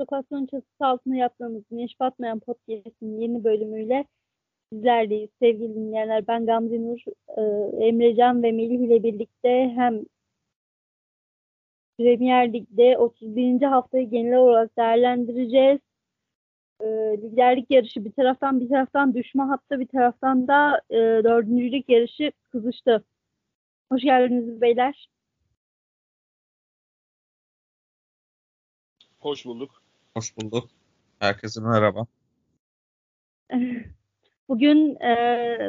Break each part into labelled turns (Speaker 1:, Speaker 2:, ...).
Speaker 1: lokasyon çatısı altında yaptığımız Güneş Batmayan Podcast'in yeni bölümüyle sizlerleyiz. Sevgili dinleyenler ben Gamze Nur, e, Emrecan ve Melih ile birlikte hem Premier Lig'de 31. haftayı genel olarak değerlendireceğiz. E, liderlik yarışı bir taraftan bir taraftan düşme hattı bir taraftan da e, dördüncülük yarışı kızıştı. Hoş geldiniz beyler.
Speaker 2: Hoş bulduk.
Speaker 3: Hoş bulduk. Herkese merhaba.
Speaker 1: Bugün e,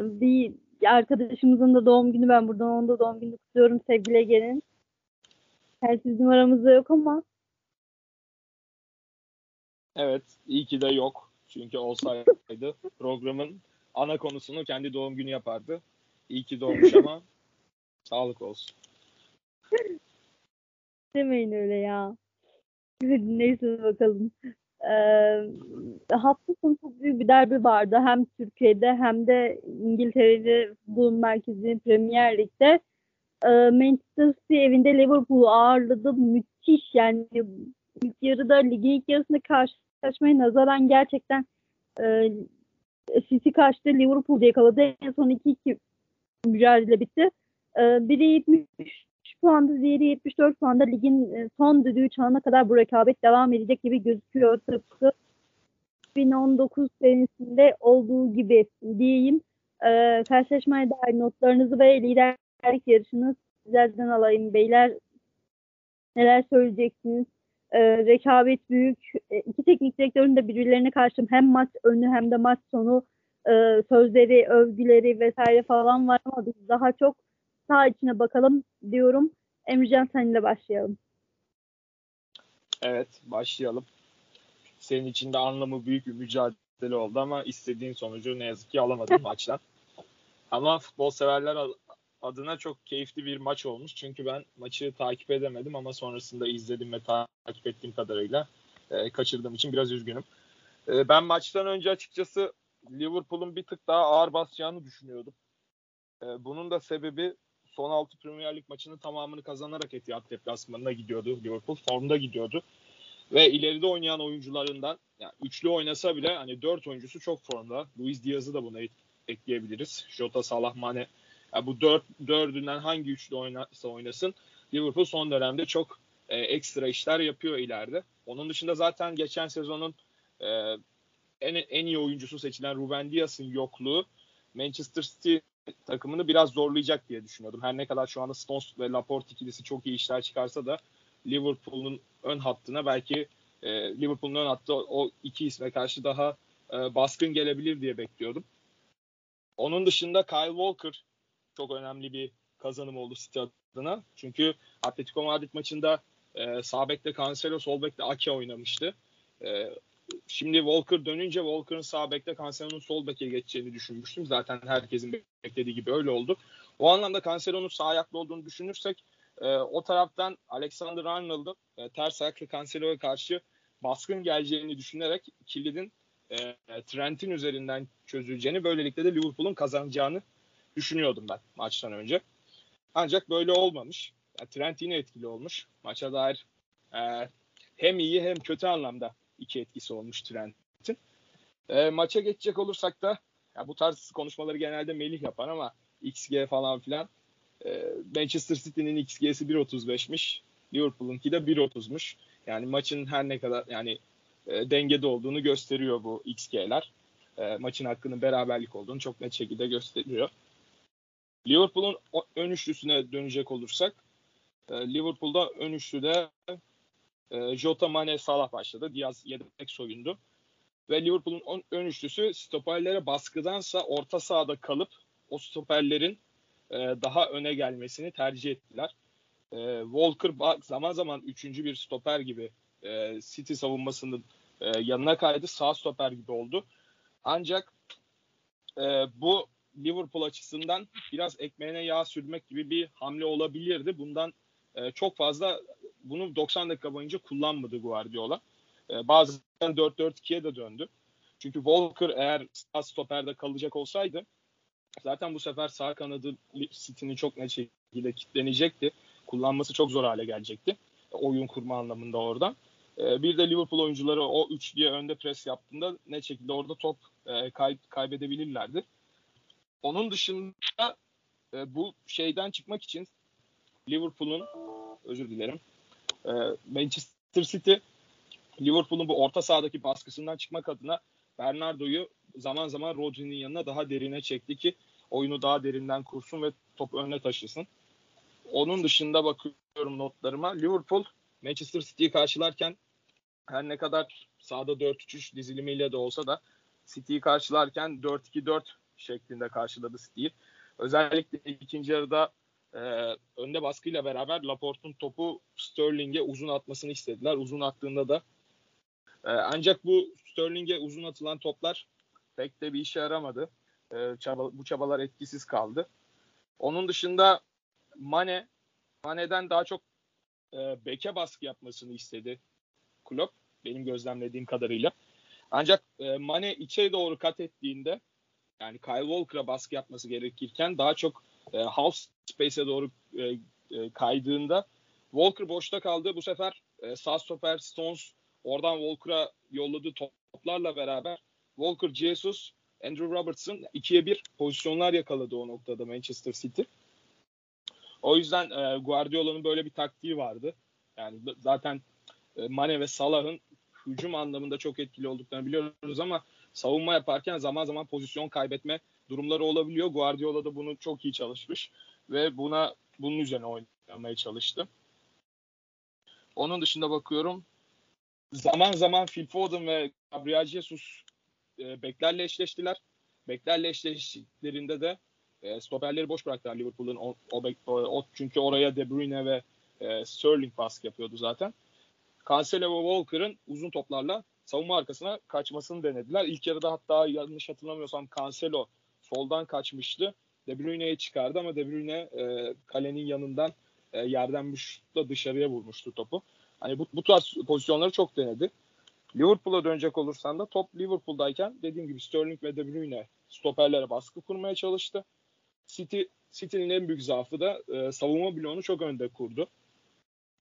Speaker 1: bir arkadaşımızın da doğum günü. Ben buradan onun da doğum günü kutluyorum sevgili Ege'nin. Telsiz numaramızda yok ama.
Speaker 2: Evet. iyi ki de yok. Çünkü olsaydı programın ana konusunu kendi doğum günü yapardı. İyi ki doğmuş ama sağlık olsun.
Speaker 1: Demeyin öyle ya. Neyse bakalım. Ee, sonu çok büyük bir derbi vardı. Hem Türkiye'de hem de İngiltere'de futbolun merkezi Premier Lig'de. Ee, Manchester City evinde Liverpool'u ağırladı. Müthiş yani ilk yarıda ligin ilk yarısında karşılaşmaya nazaran gerçekten e, City kaçtı Liverpool'u yakaladı. En son 2-2 mücadele bitti. Ee, biri 73 puanda, diğeri 74 puanda. Ligin e, son düdüğü çalana kadar bu rekabet devam edecek gibi gözüküyor. Tıpkı 2019 senesinde olduğu gibi diyeyim. Ee, karşılaşmaya dair notlarınızı ve liderlik yarışını sizlerden alayım beyler. Neler söyleyeceksiniz? Ee, rekabet büyük. Ee, iki teknik direktörün de birbirlerine karşı hem maç önü hem de maç sonu e, sözleri, övgüleri vesaire falan var ama biz daha çok sağ içine bakalım diyorum. Emrecan seninle başlayalım.
Speaker 2: Evet başlayalım. Senin için de anlamı büyük bir mücadele oldu ama istediğin sonucu ne yazık ki alamadın maçtan. Ama futbol severler adına çok keyifli bir maç olmuş. Çünkü ben maçı takip edemedim ama sonrasında izledim ve takip ettiğim kadarıyla e, kaçırdığım için biraz üzgünüm. E, ben maçtan önce açıkçası Liverpool'un bir tık daha ağır basacağını düşünüyordum. E, bunun da sebebi son 6 Premier Lig maçının tamamını kazanarak Etihad deplasmanına gidiyordu Liverpool. Formda gidiyordu. Ve ileride oynayan oyuncularından yani üçlü oynasa bile hani dört oyuncusu çok formda. Luis Diaz'ı da buna ekleyebiliriz. Jota, Salah, Mane. Yani bu dört, dördünden hangi üçlü oynarsa oynasın Liverpool son dönemde çok e, ekstra işler yapıyor ileride. Onun dışında zaten geçen sezonun e, en, en iyi oyuncusu seçilen Ruben Dias'ın yokluğu Manchester City takımını biraz zorlayacak diye düşünüyordum. Her ne kadar şu anda Stones ve Laporte ikilisi çok iyi işler çıkarsa da Liverpool'un ön hattına belki e, Liverpool'un ön hattı o, iki isme karşı daha e, baskın gelebilir diye bekliyordum. Onun dışında Kyle Walker çok önemli bir kazanım oldu City adına. Çünkü Atletico Madrid maçında e, sağ bekte Cancelo, sol bekte Ake oynamıştı. E, şimdi Walker dönünce Walker'ın sağ bekte Cancelo'nun sol beke geçeceğini düşünmüştüm. Zaten herkesin beklediği gibi öyle oldu. O anlamda Cancelo'nun sağ ayaklı olduğunu düşünürsek e, o taraftan Alexander Arnold'un e, ters ayaklı Cancelo'ya karşı baskın geleceğini düşünerek kilidin e, Trent'in üzerinden çözüleceğini böylelikle de Liverpool'un kazanacağını düşünüyordum ben maçtan önce. Ancak böyle olmamış. Yani Trent yine etkili olmuş. Maça dair e, hem iyi hem kötü anlamda iki etkisi olmuş Trent'in. E, maça geçecek olursak da ya bu tarz konuşmaları genelde Melih yapar ama XG falan filan e, Manchester City'nin XG'si 1.35'miş. Liverpool'unki de 1.30'muş. Yani maçın her ne kadar yani e, dengede olduğunu gösteriyor bu XG'ler. E, maçın hakkının beraberlik olduğunu çok net şekilde gösteriyor. Liverpool'un ön üçlüsüne dönecek olursak e, Liverpool'da ön üçlüde e, Jota, Mane, Salah başladı. Diaz yedek soyundu. Ve Liverpool'un ön üçlüsü stoperlere baskıdansa orta sahada kalıp o stoperlerin e, daha öne gelmesini tercih ettiler. E, Walker zaman zaman üçüncü bir stoper gibi e, City savunmasının e, yanına kaydı. Sağ stoper gibi oldu. Ancak e, bu Liverpool açısından biraz ekmeğine yağ sürmek gibi bir hamle olabilirdi. Bundan e, çok fazla bunu 90 dakika boyunca kullanmadı Guardiola. E, bazen 4-4-2'ye de döndü. Çünkü Walker eğer sağ stoperde kalacak olsaydı zaten bu sefer sağ kanadı City'nin çok net şekilde kilitlenecekti. Kullanması çok zor hale gelecekti. Oyun kurma anlamında oradan. E, bir de Liverpool oyuncuları o üçlüye önde pres yaptığında ne şekilde orada top e, kay, kaybedebilirlerdi. Onun dışında e, bu şeyden çıkmak için Liverpool'un özür dilerim e, Manchester City Liverpool'un bu orta sahadaki baskısından çıkmak adına Bernardo'yu zaman zaman Rodri'nin yanına daha derine çekti ki oyunu daha derinden kursun ve top önüne taşısın. Onun dışında bakıyorum notlarıma. Liverpool Manchester City'yi karşılarken her ne kadar sahada 4-3-3 dizilimiyle de olsa da City'yi karşılarken 4-2-4 şeklinde karşıladı City'yi. Özellikle ikinci yarıda e, önde baskıyla beraber Laporte'un topu Sterling'e uzun atmasını istediler. Uzun attığında da e, ancak bu Sterling'e uzun atılan toplar pek de bir işe yaramadı. E, çaba, bu çabalar etkisiz kaldı. Onun dışında Mane Mane'den daha çok e, beke baskı yapmasını istedi Klopp benim gözlemlediğim kadarıyla. Ancak e, Mane içeri doğru kat ettiğinde yani Kyle Walker'a baskı yapması gerekirken daha çok e, half space'e doğru e, e, kaydığında Walker boşta kaldı. Bu sefer e, sağ stoper Stones oradan Walker'a yolladığı toplarla beraber Walker, Jesus, Andrew Robertson ikiye bir pozisyonlar yakaladı o noktada Manchester City. O yüzden e, Guardiola'nın böyle bir taktiği vardı. Yani zaten e, Mane ve Salah'ın hücum anlamında çok etkili olduklarını biliyoruz ama savunma yaparken zaman zaman pozisyon kaybetme durumları olabiliyor. Guardiola da bunu çok iyi çalışmış ve buna bunun üzerine oynamaya çalıştı. Onun dışında bakıyorum zaman zaman Phil Foden ve Gabriel Jesus e, beklerle eşleştiler. Beklerle eşleştiklerinde de e, stoperleri boş bıraktılar Liverpool'un o, o, o, çünkü oraya De Bruyne ve e, Sterling baskı yapıyordu zaten. Cancelo ve Walker'ın uzun toplarla savunma arkasına kaçmasını denediler. İlk yarıda hatta yanlış hatırlamıyorsam Cancelo soldan kaçmıştı. De Bruyne'ye çıkardı ama De Bruyne e, kalenin yanından e, yerden bir şutla dışarıya vurmuştu topu. Hani bu, bu tarz pozisyonları çok denedi. Liverpool'a dönecek olursan da top Liverpool'dayken dediğim gibi Sterling ve De Bruyne stoperlere baskı kurmaya çalıştı. City City'nin en büyük zaafı da e, savunma bloğunu çok önde kurdu.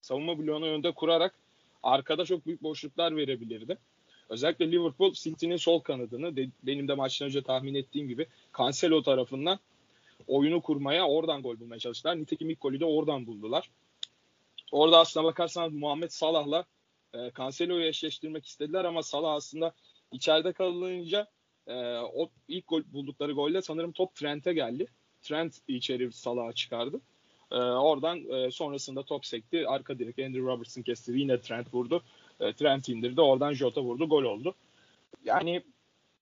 Speaker 2: Savunma bloğunu önde kurarak arkada çok büyük boşluklar verebilirdi. Özellikle Liverpool City'nin sol kanadını de, benim de maçtan önce tahmin ettiğim gibi Cancelo tarafından oyunu kurmaya oradan gol bulmaya çalıştılar. Nitekim ilk golü de oradan buldular. Orada aslına bakarsanız Muhammed Salah'la e, Cancelo'yu eşleştirmek istediler ama Salah aslında içeride kalınca e, o ilk gol buldukları golle sanırım top Trent'e geldi. Trent içeri Salah'a çıkardı. E, oradan e, sonrasında top sekti. Arka direk Andrew Robertson kesti. Yine Trent vurdu. E, Trent indirdi. Oradan Jota vurdu. Gol oldu. Yani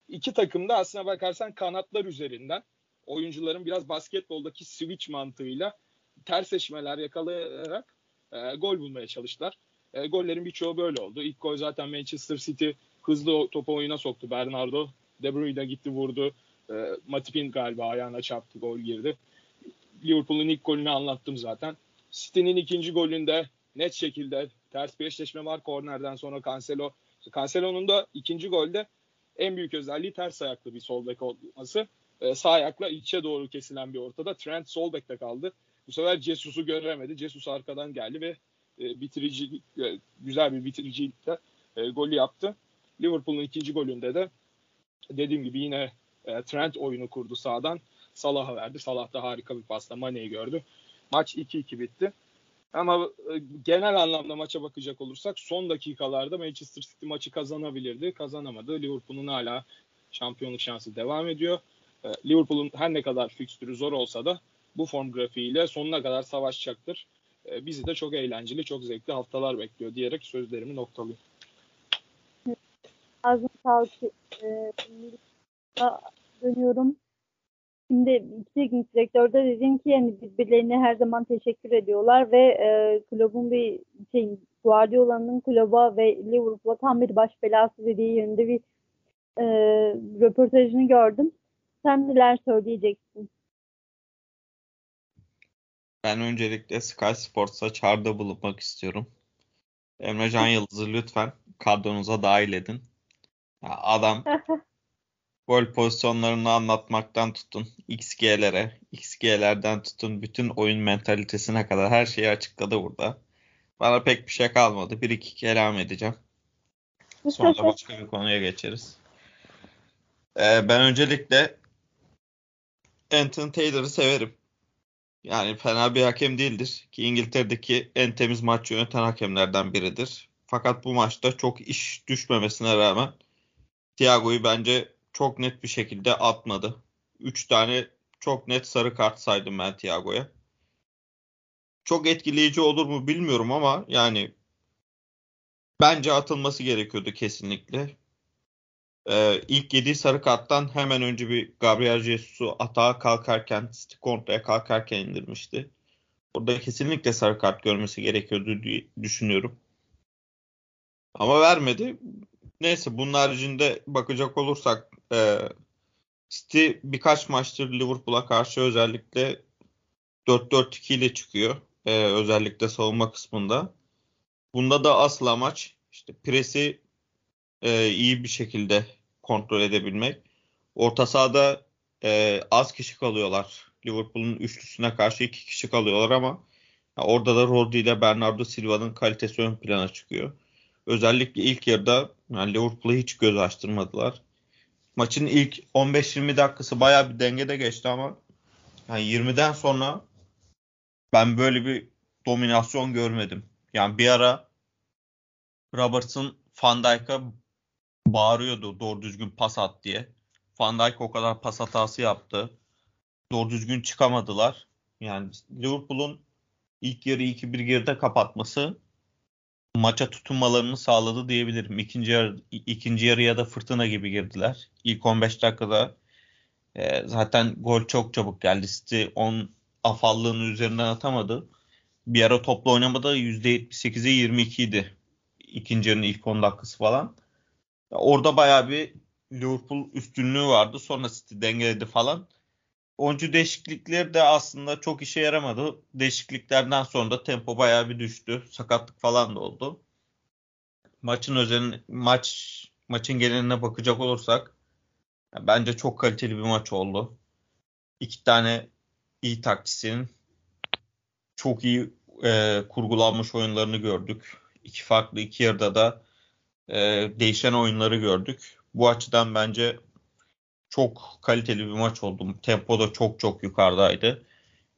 Speaker 2: iki takım da aslına bakarsan kanatlar üzerinden oyuncuların biraz basketboldaki switch mantığıyla ters eşmeler yakalayarak e, gol bulmaya çalıştılar. E, gollerin birçoğu böyle oldu. İlk gol zaten Manchester City hızlı topu oyuna soktu. Bernardo De Bruyne gitti vurdu. E, Matip'in galiba ayağına çarptı gol girdi. Liverpool'un ilk golünü anlattım zaten. City'nin ikinci golünde net şekilde ters bir eşleşme var. Kornerden sonra Cancelo. Cancelo'nun da ikinci golde en büyük özelliği ters ayaklı bir sol bek olması. E, sağ ayakla içe doğru kesilen bir ortada. Trent sol bekte kaldı. Bu sefer Jesus'u göremedi. Jesus arkadan geldi ve e, bitirici e, güzel bir bitiricilikle e, golü yaptı. Liverpool'un ikinci golünde de dediğim gibi yine e, Trent oyunu kurdu sağdan. Salah'a verdi. Salah da harika bir pasla Mane'yi gördü. Maç 2-2 bitti. Ama e, genel anlamda maça bakacak olursak son dakikalarda Manchester City maçı kazanabilirdi. Kazanamadı. Liverpool'un hala şampiyonluk şansı devam ediyor. E, Liverpool'un her ne kadar fikstürü zor olsa da bu form grafiğiyle sonuna kadar savaşacaktır. E, bizi de çok eğlenceli, çok zevkli haftalar bekliyor diyerek sözlerimi noktalayayım.
Speaker 1: Ağzına sağlık. Ee, dönüyorum. Şimdi teknik direktör de dedin ki yani birbirlerine her zaman teşekkür ediyorlar ve e, kulübün bir şey Guardiola'nın kulüba ve Liverpool'a tam bir baş belası dediği yönünde bir e, röportajını gördüm. Sen neler söyleyeceksin?
Speaker 3: Ben öncelikle Sky Sports'a çağrıda bulunmak istiyorum. Emre Can Yıldız'ı lütfen kadronuza dahil edin. Ya adam gol pozisyonlarını anlatmaktan tutun XG'lere, XG'lerden tutun bütün oyun mentalitesine kadar her şeyi açıkladı burada. Bana pek bir şey kalmadı. Bir iki kelam edeceğim. Sonra başka bir konuya geçeriz. Ee, ben öncelikle Anthony Taylor'ı severim. Yani fena bir hakem değildir. Ki İngiltere'deki en temiz maç yöneten hakemlerden biridir. Fakat bu maçta çok iş düşmemesine rağmen Thiago'yu bence çok net bir şekilde atmadı. 3 tane çok net sarı kart saydım ben Thiago'ya. Çok etkileyici olur mu bilmiyorum ama yani bence atılması gerekiyordu kesinlikle. Ee, ilk yediği sarı karttan hemen önce bir Gabriel Jesus'u atağa kalkarken, kontraya kalkarken indirmişti. Orada kesinlikle sarı kart görmesi gerekiyordu diye düşünüyorum. Ama vermedi. Neyse bunun haricinde bakacak olursak e, City birkaç maçtır Liverpool'a karşı özellikle 4-4-2 ile çıkıyor. E, özellikle savunma kısmında. Bunda da asıl amaç işte presi e, iyi bir şekilde kontrol edebilmek. Orta sahada e, az kişi kalıyorlar. Liverpool'un üçlüsüne karşı iki kişi kalıyorlar ama orada da Rodri ile Bernardo Silva'nın kalitesi ön plana çıkıyor. Özellikle ilk yarıda yani Liverpool'u hiç göz açtırmadılar. Maçın ilk 15-20 dakikası bayağı bir dengede geçti ama yani 20'den sonra ben böyle bir dominasyon görmedim. Yani bir ara Robertson Van Dijk'a bağırıyordu doğru düzgün pas at diye. Van Dijk o kadar pas hatası yaptı. Doğru düzgün çıkamadılar. Yani Liverpool'un ilk yarı 2-1 geride kapatması maça tutunmalarını sağladı diyebilirim. İkinci yarı, ikinci yarıya da fırtına gibi girdiler. İlk 15 dakikada e, zaten gol çok çabuk geldi. City 10 afallığının üzerinden atamadı. Bir ara toplu oynamada %78'e 22 idi. İkinci yarının ilk 10 dakikası falan. Orada bayağı bir Liverpool üstünlüğü vardı. Sonra City dengeledi falan. Oyuncu değişiklikleri de aslında çok işe yaramadı. Değişikliklerden sonra da tempo bayağı bir düştü. Sakatlık falan da oldu. Maçın özelini, maç maçın geneline bakacak olursak bence çok kaliteli bir maç oldu. İki tane iyi taktisinin çok iyi e, kurgulanmış oyunlarını gördük. İki farklı iki yarıda da e, değişen oyunları gördük. Bu açıdan bence çok kaliteli bir maç oldu. Tempo da çok çok yukarıdaydı.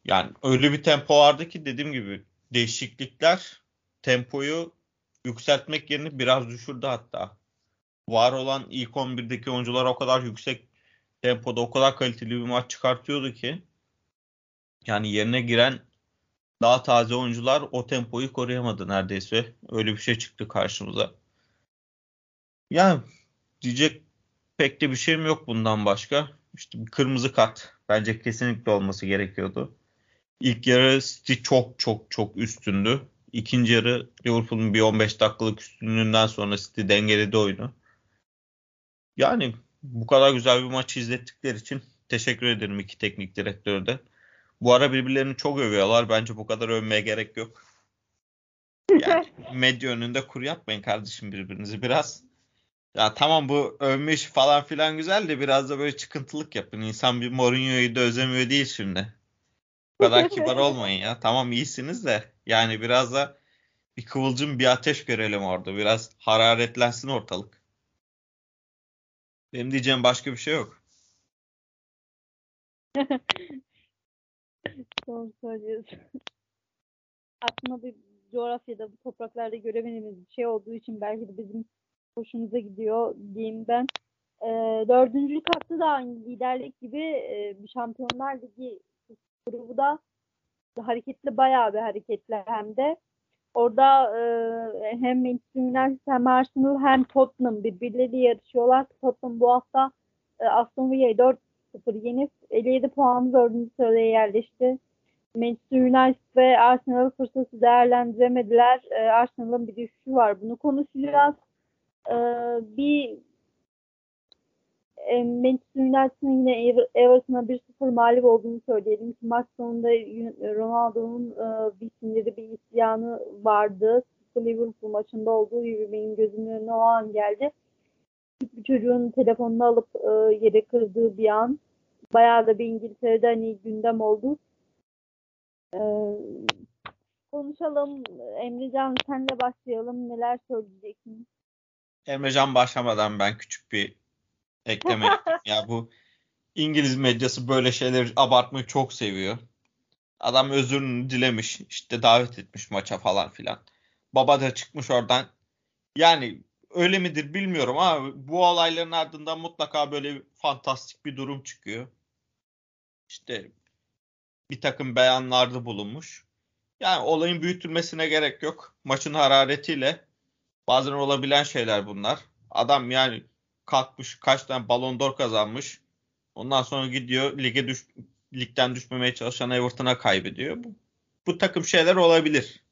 Speaker 3: Yani öyle bir tempo vardı ki dediğim gibi değişiklikler tempoyu yükseltmek yerine biraz düşürdü hatta. Var olan ilk 11'deki oyuncular o kadar yüksek tempoda o kadar kaliteli bir maç çıkartıyordu ki yani yerine giren daha taze oyuncular o tempoyu koruyamadı neredeyse. Öyle bir şey çıktı karşımıza. Yani diyecek pek de bir şeyim yok bundan başka. İşte bir kırmızı kart bence kesinlikle olması gerekiyordu. İlk yarı City çok çok çok üstündü. İkinci yarı Liverpool'un bir 15 dakikalık üstünlüğünden sonra City dengeledi oyunu. Yani bu kadar güzel bir maç izlettikleri için teşekkür ederim iki teknik direktörü de. Bu ara birbirlerini çok övüyorlar. Bence bu kadar övmeye gerek yok. Yani medya önünde kur yapmayın kardeşim birbirinizi biraz. Ya tamam bu övmüş falan filan güzel de biraz da böyle çıkıntılık yapın. İnsan bir Mourinho'yu da özemiyor değil şimdi. Bu kadar kibar olmayın ya. Tamam iyisiniz de yani biraz da bir kıvılcım bir ateş görelim orada. Biraz hararetlensin ortalık. Benim diyeceğim başka bir şey yok.
Speaker 1: Doğru söylüyorsun. Aslında bir coğrafyada bu topraklarda göremediğimiz bir şey olduğu için belki de bizim hoşumuza gidiyor diyeyim ben. E, dördüncülük hattı da aynı liderlik gibi e, Şampiyonlar Ligi grubu da hareketli bayağı bir hareketli hem de. Orada e, hem Manchester United hem Arsenal hem Tottenham birbirleri yarışıyorlar. Tottenham bu hafta e, Aston Villa'yı 4-0 yenip 57 puanı 4. sıraya yerleşti. Manchester United ve Arsenal fırsatı değerlendiremediler. E, Arsenal'ın bir düşüşü var. Bunu konuşacağız. E, bir e, Manchester United'ın yine Everton'a 1-0 mağlup olduğunu söyleyelim maç sonunda Ronaldo'nun e, bir siniri bir isyanı vardı. Liverpool maçında olduğu gibi benim gözümün önüne o an geldi. Bir çocuğun telefonunu alıp e, yere kırdığı bir an. Bayağı da bir İngiltere'de hani gündem oldu. E, konuşalım. Emrecan senle başlayalım. Neler söyleyeceksin?
Speaker 3: Emrecan başlamadan ben küçük bir ekleme yapayım. ya bu İngiliz medyası böyle şeyleri abartmayı çok seviyor. Adam özürünü dilemiş. işte davet etmiş maça falan filan. Baba da çıkmış oradan. Yani öyle midir bilmiyorum ama bu olayların ardından mutlaka böyle fantastik bir durum çıkıyor. İşte bir takım beyanlarda bulunmuş. Yani olayın büyütülmesine gerek yok. Maçın hararetiyle bazen olabilen şeyler bunlar. Adam yani kalkmış kaç tane balon d'Or kazanmış. Ondan sonra gidiyor lige düş ligden düşmemeye çalışan Everton'a kaybediyor. Bu, bu takım şeyler olabilir.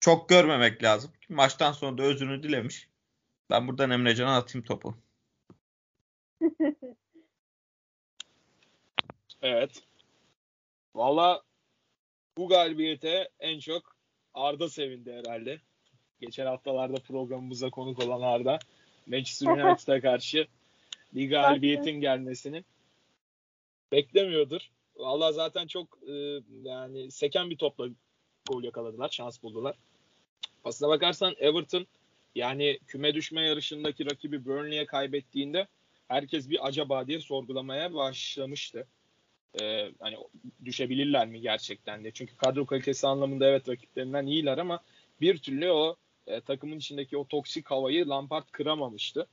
Speaker 3: Çok görmemek lazım. Maçtan sonra da özünü dilemiş. Ben buradan Emrecan'a atayım topu.
Speaker 2: evet. Valla bu galibiyete en çok Arda sevindi herhalde. Geçen haftalarda programımıza konuk olan Arda. Manchester United'a karşı bir galibiyetin gelmesini beklemiyordur. Valla zaten çok e, yani seken bir topla gol yakaladılar. Şans buldular. Aslına bakarsan Everton yani küme düşme yarışındaki rakibi Burnley'e kaybettiğinde herkes bir acaba diye sorgulamaya başlamıştı. Ee, hani düşebilirler mi gerçekten diye. Çünkü kadro kalitesi anlamında evet rakiplerinden iyiler ama bir türlü o e, takımın içindeki o toksik havayı Lampard kıramamıştı.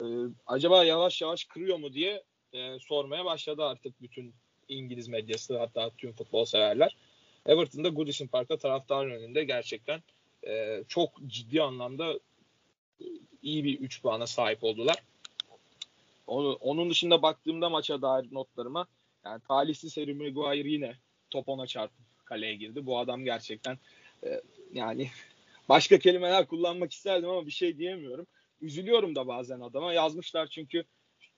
Speaker 2: Ee, acaba yavaş yavaş kırıyor mu diye e, sormaya başladı artık bütün İngiliz medyası hatta tüm futbol severler. Everton'da Goodison Park'ta taraftarın önünde gerçekten e, çok ciddi anlamda e, iyi bir 3 puana sahip oldular. Onu, onun dışında baktığımda maça dair notlarıma yani talihsiz Harry Maguire yine top ona çarpıp kaleye girdi. Bu adam gerçekten e, yani başka kelimeler kullanmak isterdim ama bir şey diyemiyorum. Üzülüyorum da bazen adama. Yazmışlar çünkü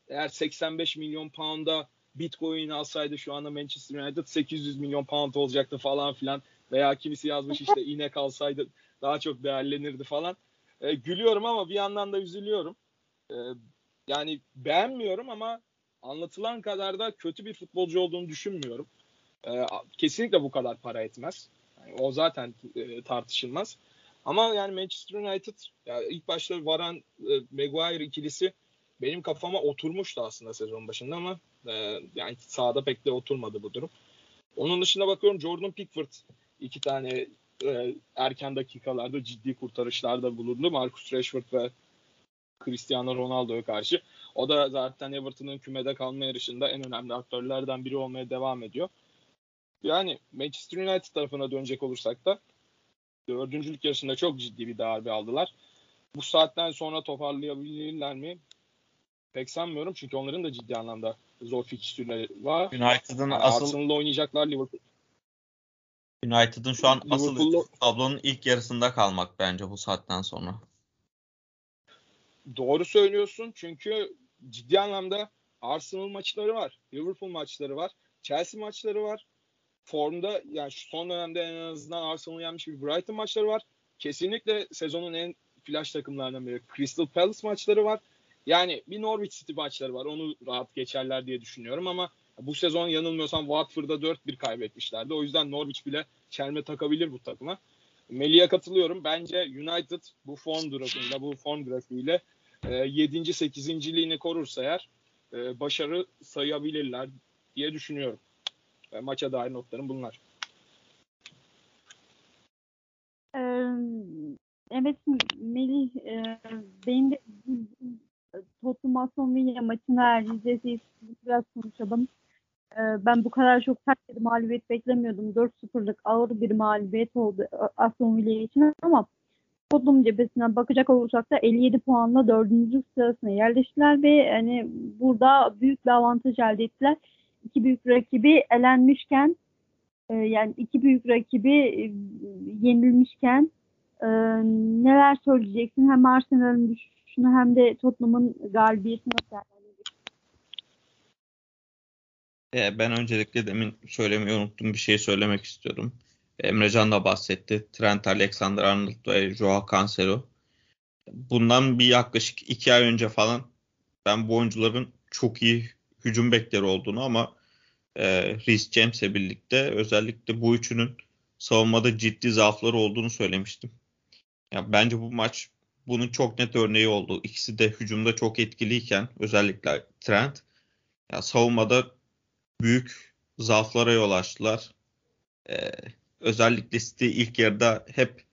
Speaker 2: eğer 85 milyon pound'a Bitcoin alsaydı şu anda Manchester United 800 milyon pound olacaktı falan filan. Veya kimisi yazmış işte inek alsaydı daha çok değerlenirdi falan. E, gülüyorum ama bir yandan da üzülüyorum. E, yani beğenmiyorum ama anlatılan kadar da kötü bir futbolcu olduğunu düşünmüyorum. E, kesinlikle bu kadar para etmez. Yani o zaten e, tartışılmaz. Ama yani Manchester United ya ilk başta Varan e, Maguire ikilisi benim kafama oturmuştu aslında sezon başında ama e, yani sahada pek de oturmadı bu durum. Onun dışında bakıyorum Jordan Pickford iki tane e, erken dakikalarda ciddi kurtarışlarda bulundu. Marcus Rashford ve Cristiano Ronaldo'ya karşı. O da zaten Everton'ın kümede kalma yarışında en önemli aktörlerden biri olmaya devam ediyor. Yani Manchester United tarafına dönecek olursak da dördüncülük yarışında çok ciddi bir darbe aldılar. Bu saatten sonra toparlayabilirler mi? Pek sanmıyorum çünkü onların da ciddi anlamda zor fikstürleri var.
Speaker 3: United'ın
Speaker 2: yani
Speaker 3: asıl
Speaker 2: Arsenal'la oynayacaklar Liverpool.
Speaker 3: United'ın şu an asıl tablonun ilk yarısında kalmak bence bu saatten sonra.
Speaker 2: Doğru söylüyorsun çünkü ciddi anlamda Arsenal maçları var. Liverpool maçları var. Chelsea maçları var. Formda yani şu son dönemde en azından Arsenal'ı yenmiş bir Brighton maçları var. Kesinlikle sezonun en flash takımlarından biri. Crystal Palace maçları var. Yani bir Norwich City maçları var. Onu rahat geçerler diye düşünüyorum ama bu sezon yanılmıyorsam Watford'da 4-1 kaybetmişlerdi. O yüzden Norwich bile çelme takabilir bu takıma. Melih'e katılıyorum. Bence United bu form durumunda, bu form grafiğiyle e, 7. 8. liğini korursa eğer e, başarı sayabilirler diye düşünüyorum. E, maça dair notlarım bunlar.
Speaker 1: Evet Melih benim de Tottenham Aston Villa eğer izlediyseniz biraz konuşalım. Ben bu kadar çok sert bir mağlubiyet beklemiyordum. 4-0'lık ağır bir mağlubiyet oldu Aston Villa için ama Tottenham cephesinden bakacak olursak da 57 puanla 4. sırasına yerleştiler ve hani burada büyük bir avantaj elde ettiler. İki büyük rakibi elenmişken e, yani iki büyük rakibi e, yenilmişken e, neler söyleyeceksin? Hem Arsenal'ın düşüşünü hem de Tottenham'ın galibiyetini nasıl?
Speaker 3: E, ben öncelikle demin söylemeyi unuttum bir şey söylemek istiyorum. Emrecan da bahsetti. Trent Alexander-Arnold ve Joao Cancelo. Bundan bir yaklaşık iki ay önce falan ben bu oyuncuların çok iyi hücum bekleri olduğunu ama e, Reece James'le birlikte özellikle bu üçünün savunmada ciddi zaafları olduğunu söylemiştim. Ya bence bu maç bunun çok net örneği oldu. İkisi de hücumda çok etkiliyken özellikle Trent ya savunmada büyük zaaflara yol açtılar. Ee, özellikle City ilk yarıda hep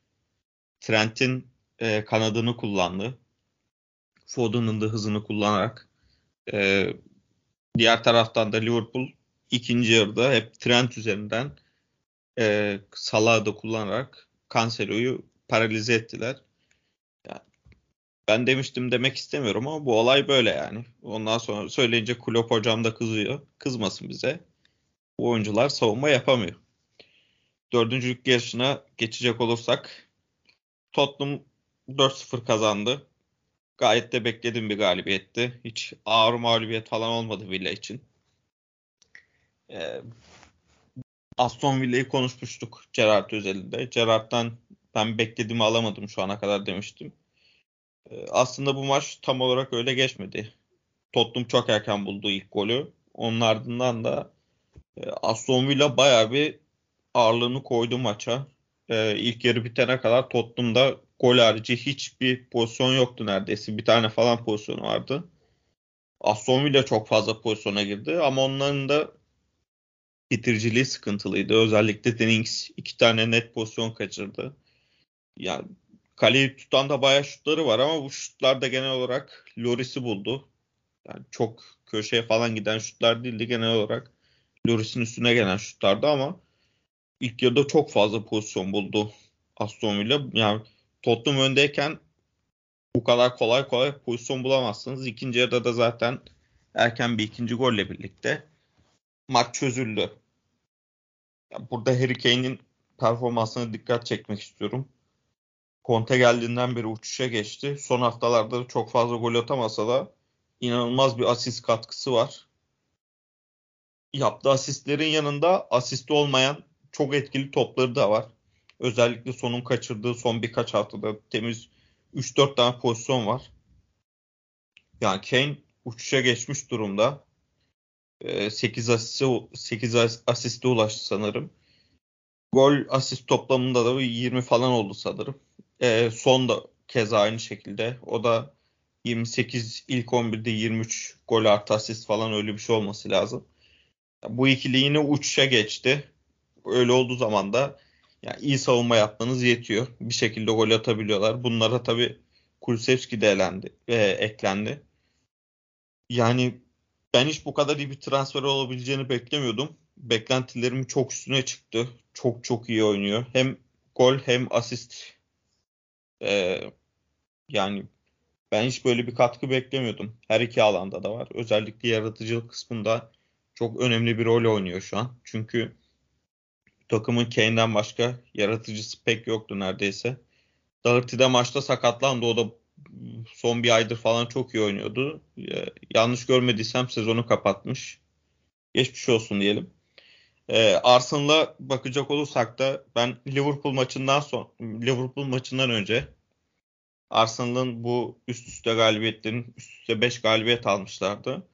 Speaker 3: Trent'in e, kanadını kullandı. Foden'ın da hızını kullanarak. E, diğer taraftan da Liverpool ikinci yarıda hep Trent üzerinden e, Salah'ı da kullanarak Cancelo'yu paralize ettiler. Yani ben demiştim demek istemiyorum ama bu olay böyle yani. Ondan sonra söyleyince Klopp hocam da kızıyor. Kızmasın bize. Bu oyuncular savunma yapamıyor. Dördüncülük yarışına geçecek olursak Tottenham 4-0 kazandı. Gayet de beklediğim bir galibiyetti. Hiç ağır mağlubiyet falan olmadı Villa için. Ee, Aston Villa'yı konuşmuştuk Gerrard özelinde. Gerrard'dan ben beklediğimi alamadım şu ana kadar demiştim. Ee, aslında bu maç tam olarak öyle geçmedi. Tottenham çok erken buldu ilk golü. Onun ardından da e, Aston Villa bayağı bir ağırlığını koydu maça. Ee, ilk yarı bitene kadar Tottenham'da gol harici hiçbir pozisyon yoktu neredeyse. Bir tane falan pozisyon vardı. Aston Villa çok fazla pozisyona girdi ama onların da bitiriciliği sıkıntılıydı. Özellikle Dennings iki tane net pozisyon kaçırdı. Yani kaleyi tutan da bayağı şutları var ama bu şutlar da genel olarak Loris'i buldu. Yani çok köşeye falan giden şutlar değildi. Genel olarak Loris'in üstüne gelen şutlardı ama ilk yarıda çok fazla pozisyon buldu Aston Villa. Yani Tottenham öndeyken bu kadar kolay kolay pozisyon bulamazsınız. İkinci yarıda da zaten erken bir ikinci golle birlikte maç çözüldü. Burada Harry Kane'in performansına dikkat çekmek istiyorum. Conte geldiğinden beri uçuşa geçti. Son haftalarda da çok fazla gol atamasa da inanılmaz bir asist katkısı var. Yaptığı asistlerin yanında asist olmayan çok etkili topları da var. Özellikle sonun kaçırdığı son birkaç haftada temiz 3-4 tane pozisyon var. Yani Kane uçuşa geçmiş durumda. 8 asiste 8 asiste ulaştı sanırım. Gol asist toplamında da 20 falan oldu sanırım. E, son da keza aynı şekilde. O da 28 ilk 11'de 23 gol artı asist falan öyle bir şey olması lazım. Bu ikili yine uçuşa geçti. Öyle olduğu zaman da yani iyi savunma yapmanız yetiyor. Bir şekilde gol atabiliyorlar. Bunlara tabii Kulusevski de elendi, e, eklendi. Yani ben hiç bu kadar iyi bir transfer olabileceğini beklemiyordum. Beklentilerim çok üstüne çıktı. Çok çok iyi oynuyor. Hem gol hem asist. Ee, yani ben hiç böyle bir katkı beklemiyordum. Her iki alanda da var. Özellikle yaratıcılık kısmında çok önemli bir rol oynuyor şu an. Çünkü takımın Kane'den başka yaratıcısı pek yoktu neredeyse. Doherty de maçta sakatlandı. O da son bir aydır falan çok iyi oynuyordu. Yanlış görmediysem sezonu kapatmış. Geçmiş olsun diyelim. Ee, Arsenal'a bakacak olursak da ben Liverpool maçından son Liverpool maçından önce Arsenal'ın bu üst üste galibiyetlerin üst üste 5 galibiyet almışlardı.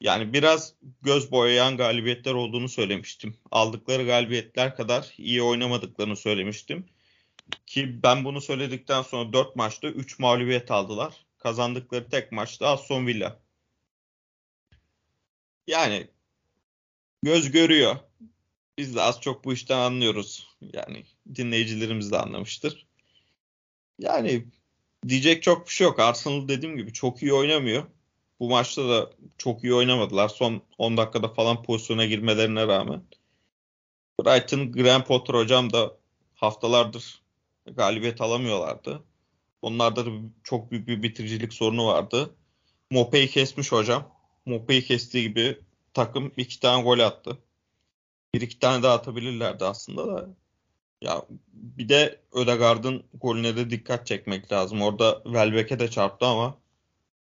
Speaker 3: Yani biraz göz boyayan galibiyetler olduğunu söylemiştim. Aldıkları galibiyetler kadar iyi oynamadıklarını söylemiştim. Ki ben bunu söyledikten sonra 4 maçta 3 mağlubiyet aldılar. Kazandıkları tek maçta Aston Villa. Yani göz görüyor. Biz de az çok bu işten anlıyoruz. Yani dinleyicilerimiz de anlamıştır. Yani diyecek çok bir şey yok. Arsenal dediğim gibi çok iyi oynamıyor. Bu maçta da çok iyi oynamadılar. Son 10 dakikada falan pozisyona girmelerine rağmen. Brighton Graham Potter hocam da haftalardır galibiyet alamıyorlardı. Onlarda da çok büyük bir bitiricilik sorunu vardı. Mope'yi kesmiş hocam. Mope'yi kestiği gibi takım iki tane gol attı. Bir iki tane daha atabilirlerdi aslında da. Ya bir de Ödegaard'ın golüne de dikkat çekmek lazım. Orada Welbeck'e de çarptı ama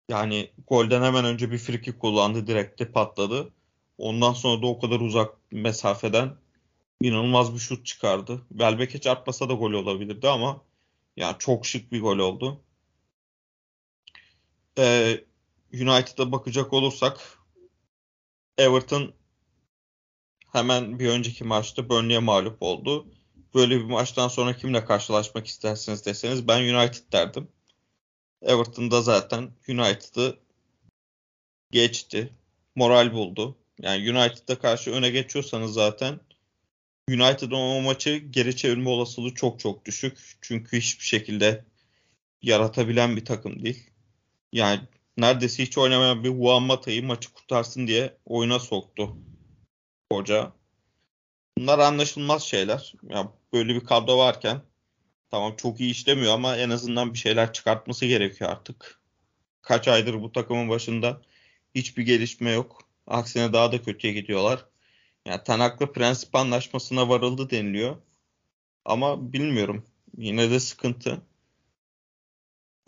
Speaker 3: yani golden hemen önce bir friki kullandı. Direkte patladı. Ondan sonra da o kadar uzak mesafeden inanılmaz bir şut çıkardı. Welbeck'e çarpmasa da gol olabilirdi ama yani çok şık bir gol oldu. Ee, United'a bakacak olursak Everton hemen bir önceki maçta Burnley'e mağlup oldu. böyle bir maçtan sonra kimle karşılaşmak istersiniz deseniz ben United derdim. Everton'da zaten United'ı geçti. Moral buldu. Yani United'a karşı öne geçiyorsanız zaten United'ın o maçı geri çevirme olasılığı çok çok düşük. Çünkü hiçbir şekilde yaratabilen bir takım değil. Yani neredeyse hiç oynamayan bir Juan Mata'yı maçı kurtarsın diye oyuna soktu hoca. Bunlar anlaşılmaz şeyler. Yani böyle bir kadro varken tamam çok iyi işlemiyor ama en azından bir şeyler çıkartması gerekiyor artık. Kaç aydır bu takımın başında hiçbir gelişme yok. Aksine daha da kötüye gidiyorlar. Yani Tanak'la prensip anlaşmasına varıldı deniliyor. Ama bilmiyorum. Yine de sıkıntı.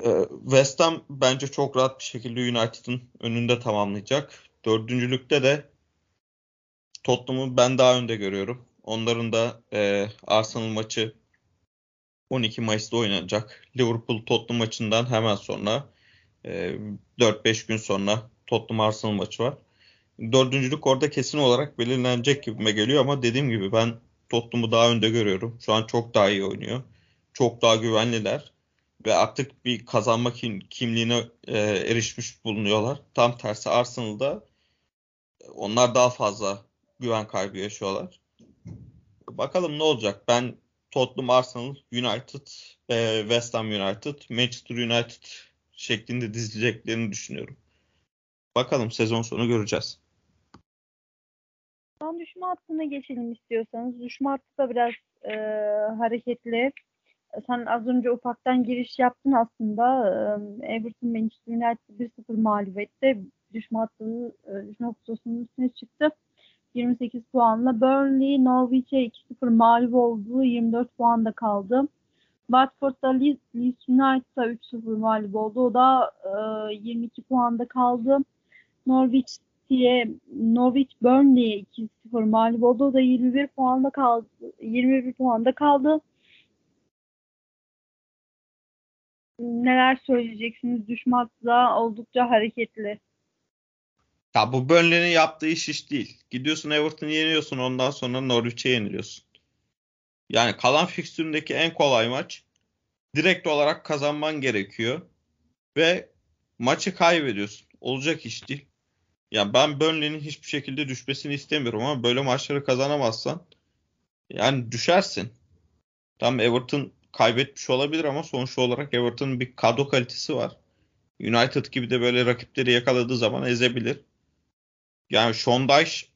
Speaker 3: Ee, West Ham bence çok rahat bir şekilde United'ın önünde tamamlayacak. Dördüncülükte de Tottenham'ı ben daha önde görüyorum. Onların da e, Arsenal maçı 12 Mayıs'ta oynanacak. Liverpool Tottenham maçından hemen sonra e, 4-5 gün sonra Tottenham Arsenal maçı var. Dördüncülük orada kesin olarak belirlenecek gibime geliyor ama dediğim gibi ben Tottenham'ı daha önde görüyorum. Şu an çok daha iyi oynuyor. Çok daha güvenliler ve artık bir kazanma kim, kimliğine e, erişmiş bulunuyorlar. Tam tersi Arsenal'da onlar daha fazla güven kaybı yaşıyorlar. Bakalım ne olacak? Ben Tottenham, Arsenal, United, e, West Ham United, Manchester United şeklinde dizileceklerini düşünüyorum. Bakalım sezon sonu göreceğiz.
Speaker 1: Son düşme hattına geçelim istiyorsanız. Düşme hattı da biraz e, hareketli. Sen az önce ufaktan giriş yaptın aslında. E, Everton Manchester United 1-0 mağlup etti. Düşme hattının e, düşme pususunun üstüne çıktı. 28 puanla. Burnley Norwich'e 2-0 mağlup oldu. 24 puanda kaldı. Watford'da Leeds, Leeds United'a 3-0 mağlup oldu. O da e, 22 puanda kaldı. Norwich diye Norwich Burnley'e 2-0 mağlup oldu. O da 21 puanda kaldı. 21 puanda kaldı. Neler söyleyeceksiniz? Düşmakla oldukça hareketli.
Speaker 3: Ya bu Burnley'nin yaptığı iş iş değil. Gidiyorsun Everton'ı yeniyorsun ondan sonra Norwich'e yeniliyorsun. Yani kalan fikstüründeki en kolay maç direkt olarak kazanman gerekiyor. Ve maçı kaybediyorsun. Olacak iş değil. Yani ben Burnley'nin hiçbir şekilde düşmesini istemiyorum ama böyle maçları kazanamazsan yani düşersin. Tam Everton kaybetmiş olabilir ama sonuç olarak Everton'ın bir kadro kalitesi var. United gibi de böyle rakipleri yakaladığı zaman ezebilir. Yani Sean Dyche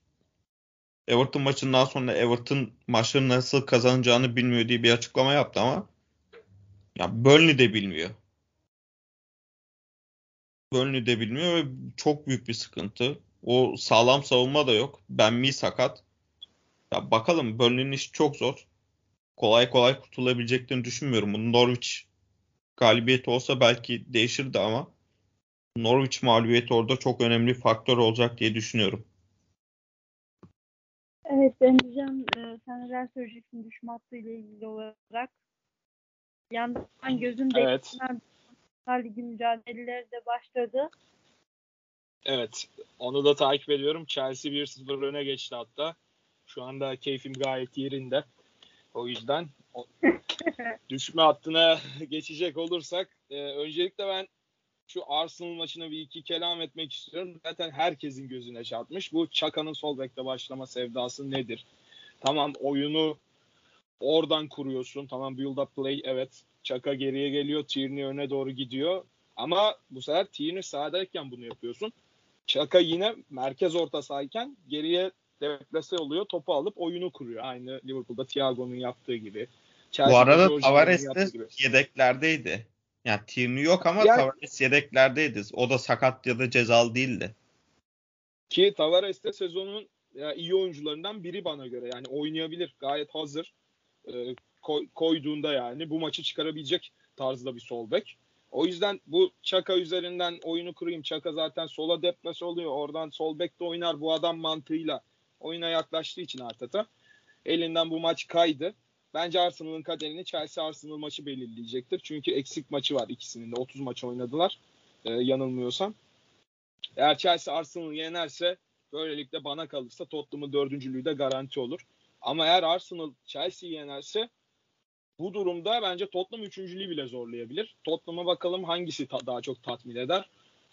Speaker 3: Everton maçından sonra Everton maçları nasıl kazanacağını bilmiyor diye bir açıklama yaptı ama ya Burnley de bilmiyor. Burnley de bilmiyor ve çok büyük bir sıkıntı. O sağlam savunma da yok. Ben mi sakat. Ya bakalım Burnley'nin işi çok zor. Kolay kolay kurtulabileceklerini düşünmüyorum. Bunun Norwich galibiyeti olsa belki değişirdi ama Norwich mağlubiyeti orada çok önemli faktör olacak diye düşünüyorum.
Speaker 1: Evet ben diyeceğim e, sen neler söyleyeceksin düşme ile ilgili olarak. Yandan gözüm
Speaker 2: evet.
Speaker 1: Ligi mücadeleleri de başladı.
Speaker 2: Evet. Onu da takip ediyorum. Chelsea 1-0 öne geçti hatta. Şu anda keyfim gayet yerinde. O yüzden o, düşme hattına geçecek olursak e, öncelikle ben şu Arsenal maçına bir iki kelam etmek istiyorum. Zaten herkesin gözüne çarpmış. Bu Çaka'nın sol bekte başlama sevdası nedir? Tamam oyunu oradan kuruyorsun. Tamam build up play evet. Çaka geriye geliyor. Tierney öne doğru gidiyor. Ama bu sefer Tierney sahadayken bunu yapıyorsun. Çaka yine merkez orta sahayken geriye deplase oluyor. Topu alıp oyunu kuruyor. Aynı Liverpool'da Thiago'nun yaptığı gibi.
Speaker 3: Chelsea'de bu arada Tavares de yedeklerdeydi. Yani Tierney yok ama yani, Tavares yedeklerdeydi. O da sakat ya da cezalı değildi.
Speaker 2: Ki Tavares de sezonun ya, iyi oyuncularından biri bana göre. Yani oynayabilir. Gayet hazır. E, koy, koyduğunda yani bu maçı çıkarabilecek tarzda bir sol bek. O yüzden bu Çaka üzerinden oyunu kurayım. Çaka zaten sola deplase oluyor. Oradan sol bek de oynar bu adam mantığıyla oyuna yaklaştığı için Arteta. Elinden bu maç kaydı. Bence Arsenal'ın kaderini Chelsea Arsenal maçı belirleyecektir. Çünkü eksik maçı var ikisinin de. 30 maç oynadılar. E, yanılmıyorsam. Eğer Chelsea Arsenal'ı yenerse böylelikle bana kalırsa Tottenham'ın dördüncülüğü de garanti olur. Ama eğer Arsenal Chelsea'yi yenerse Bu durumda bence Tottenham üçüncülüğü bile zorlayabilir. Tottenham'a bakalım hangisi ta- daha çok tatmin eder.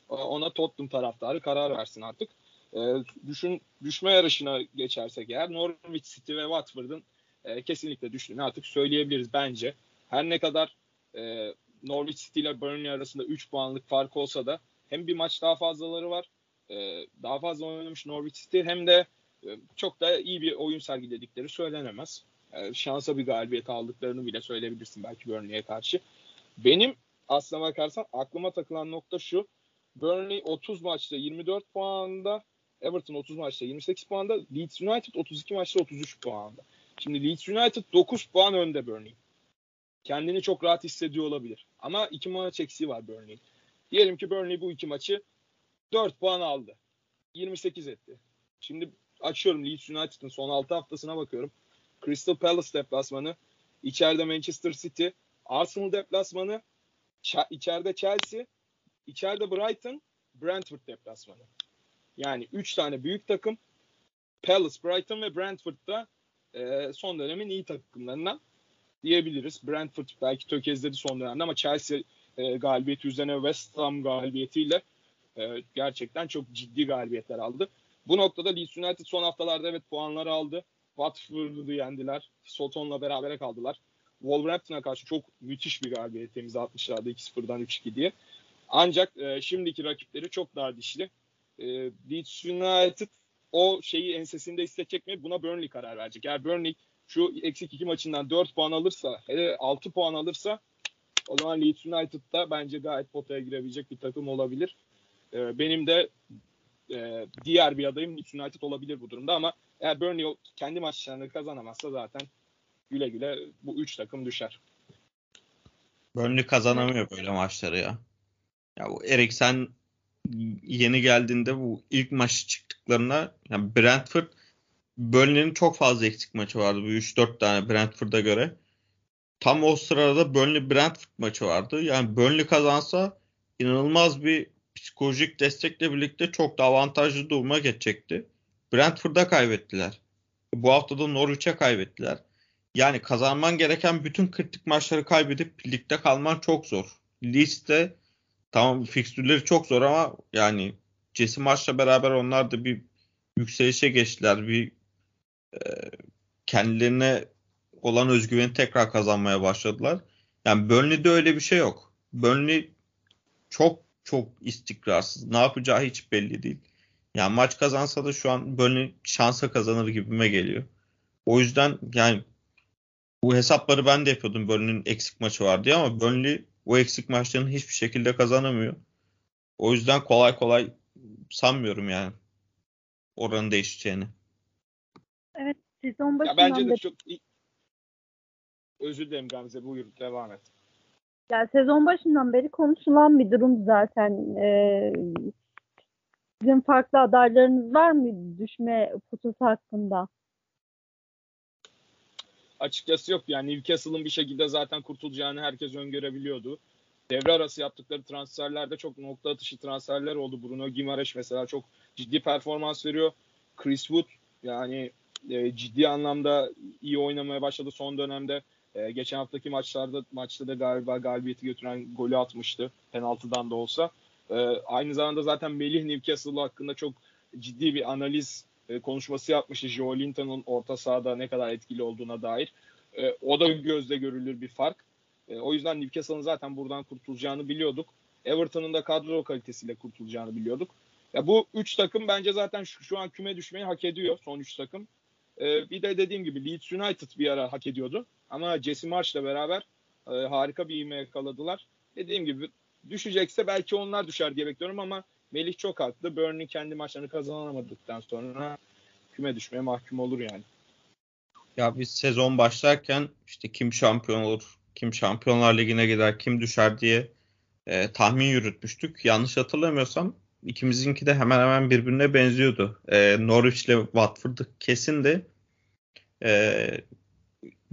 Speaker 2: Ee, ona Tottenham taraftarı karar versin artık. Ee, düşün düşme yarışına geçersek eğer Norwich City ve Watford'ın e, kesinlikle düştüğünü artık söyleyebiliriz bence. Her ne kadar e, Norwich City ile Burnley arasında 3 puanlık fark olsa da hem bir maç daha fazlaları var. E, daha fazla oynamış Norwich City hem de e, çok da iyi bir oyun sergiledikleri söylenemez. E, şansa bir galibiyet aldıklarını bile söyleyebilirsin belki Burnley'e karşı. Benim aslına bakarsan aklıma takılan nokta şu. Burnley 30 maçta 24 puanda, Everton 30 maçta 28 puanda, Leeds United 32 maçta 33 puanda. Şimdi Leeds United 9 puan önde Burnley. Kendini çok rahat hissediyor olabilir. Ama iki maç eksiği var Burnley. Diyelim ki Burnley bu iki maçı 4 puan aldı. 28 etti. Şimdi açıyorum Leeds United'ın son 6 haftasına bakıyorum. Crystal Palace deplasmanı, içeride Manchester City, Arsenal deplasmanı, içeride Chelsea, içeride Brighton, Brentford deplasmanı. Yani 3 tane büyük takım Palace, Brighton ve Brentford'da e, son dönemin iyi takımlarından diyebiliriz. Brentford belki tökezledi son dönemde ama Chelsea e, galibiyeti üzerine West Ham galibiyetiyle e, gerçekten çok ciddi galibiyetler aldı. Bu noktada Leeds United son haftalarda evet puanları aldı. Watford'u yendiler. Soton'la berabere kaldılar. Wolverhampton'a karşı çok müthiş bir galibiyet imza atmışlardı 2-0'dan 3-2 diye. Ancak e, şimdiki rakipleri çok daha dişli. E, Leeds United o şeyi ensesinde hissedecek mi? Buna Burnley karar verecek. Eğer Burnley şu eksik iki maçından 4 puan alırsa, hele 6 puan alırsa o zaman Leeds United'da bence gayet potaya girebilecek bir takım olabilir. E, benim de e, diğer bir adayım Leeds United olabilir bu durumda ama eğer Burnley kendi maçlarını kazanamazsa zaten güle güle bu üç takım düşer.
Speaker 3: Burnley kazanamıyor böyle maçları ya. Ya bu Eriksen yeni geldiğinde bu ilk maçı çıktıklarına yani Brentford Burnley'nin çok fazla eksik maçı vardı. Bu 3-4 tane Brentford'a göre. Tam o sırada Burnley Brentford maçı vardı. Yani Burnley kazansa inanılmaz bir psikolojik destekle birlikte çok da avantajlı duruma geçecekti. Brentford'a kaybettiler. Bu hafta da Norwich'e kaybettiler. Yani kazanman gereken bütün kritik maçları kaybedip ligde kalman çok zor. Liste tamam fikstürleri çok zor ama yani Jesse maçla beraber onlar da bir yükselişe geçtiler. Bir e, kendilerine olan özgüveni tekrar kazanmaya başladılar. Yani Burnley'de öyle bir şey yok. Burnley çok çok istikrarsız. Ne yapacağı hiç belli değil. Yani maç kazansa da şu an Burnley şansa kazanır gibime geliyor. O yüzden yani bu hesapları ben de yapıyordum Burnley'nin eksik maçı var diye ama Burnley o eksik maçlarını hiçbir şekilde kazanamıyor. O yüzden kolay kolay sanmıyorum yani oranın değişeceğini.
Speaker 1: Evet sezon başından
Speaker 2: ya bence de çok özür dilerim Gamze buyur devam et.
Speaker 1: Yani sezon başından beri konuşulan bir durum zaten. Ee, sizin farklı adaylarınız var mı düşme potası hakkında?
Speaker 2: Açıkçası yok. Yani Newcastle'ın bir şekilde zaten kurtulacağını herkes öngörebiliyordu. Devre arası yaptıkları transferlerde çok nokta atışı transferler oldu. Bruno Gimareş mesela çok ciddi performans veriyor. Chris Wood yani e, ciddi anlamda iyi oynamaya başladı son dönemde. E, geçen haftaki maçlarda maçta da galiba galibiyeti götüren golü atmıştı. Penaltıdan da olsa. E, aynı zamanda zaten Melih Newcastle hakkında çok ciddi bir analiz e, konuşması yapmıştı. Joe Linton'un orta sahada ne kadar etkili olduğuna dair. E, o da gözle görülür bir fark. E, o yüzden Newcastle'ın zaten buradan kurtulacağını biliyorduk. Everton'un da kadro kalitesiyle kurtulacağını biliyorduk. Ya bu üç takım bence zaten şu, şu an küme düşmeyi hak ediyor son üç takım. Ee, bir de dediğim gibi Leeds United bir ara hak ediyordu. Ama Jesse Marsh'la beraber e, harika bir ivme yakaladılar. Dediğim gibi düşecekse belki onlar düşer diye bekliyorum ama Melih çok haklı. Burnley kendi maçlarını kazanamadıktan sonra küme düşmeye mahkum olur yani.
Speaker 3: Ya biz sezon başlarken işte kim şampiyon olur, kim Şampiyonlar Ligi'ne gider, kim düşer diye e, tahmin yürütmüştük. Yanlış hatırlamıyorsam ikimizinki de hemen hemen birbirine benziyordu. E, Norwich ile Watford kesindi. E,